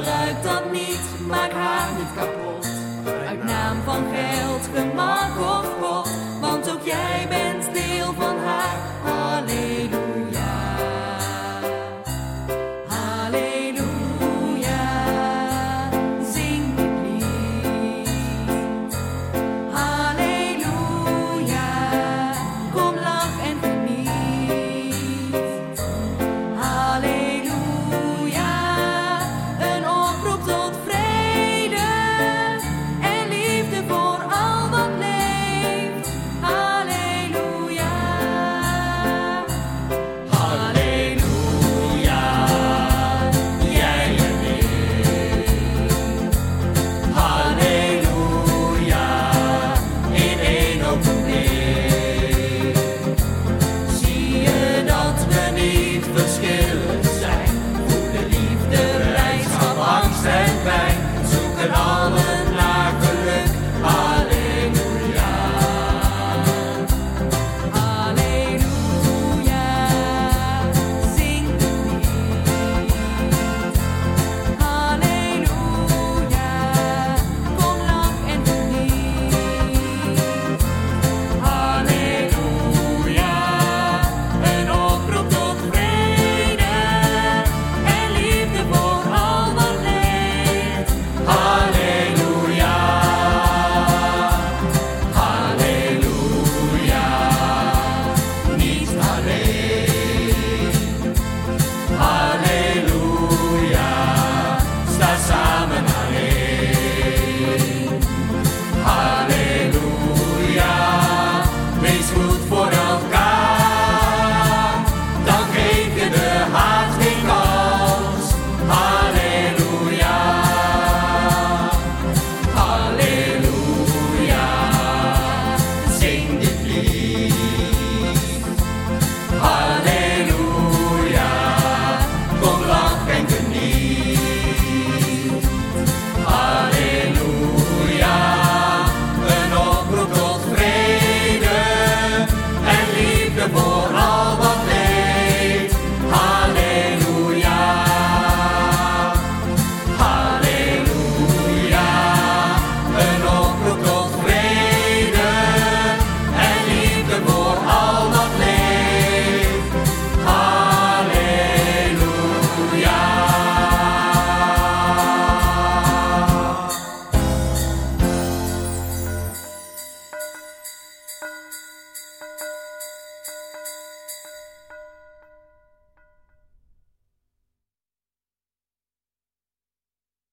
gebruik dat niet, maar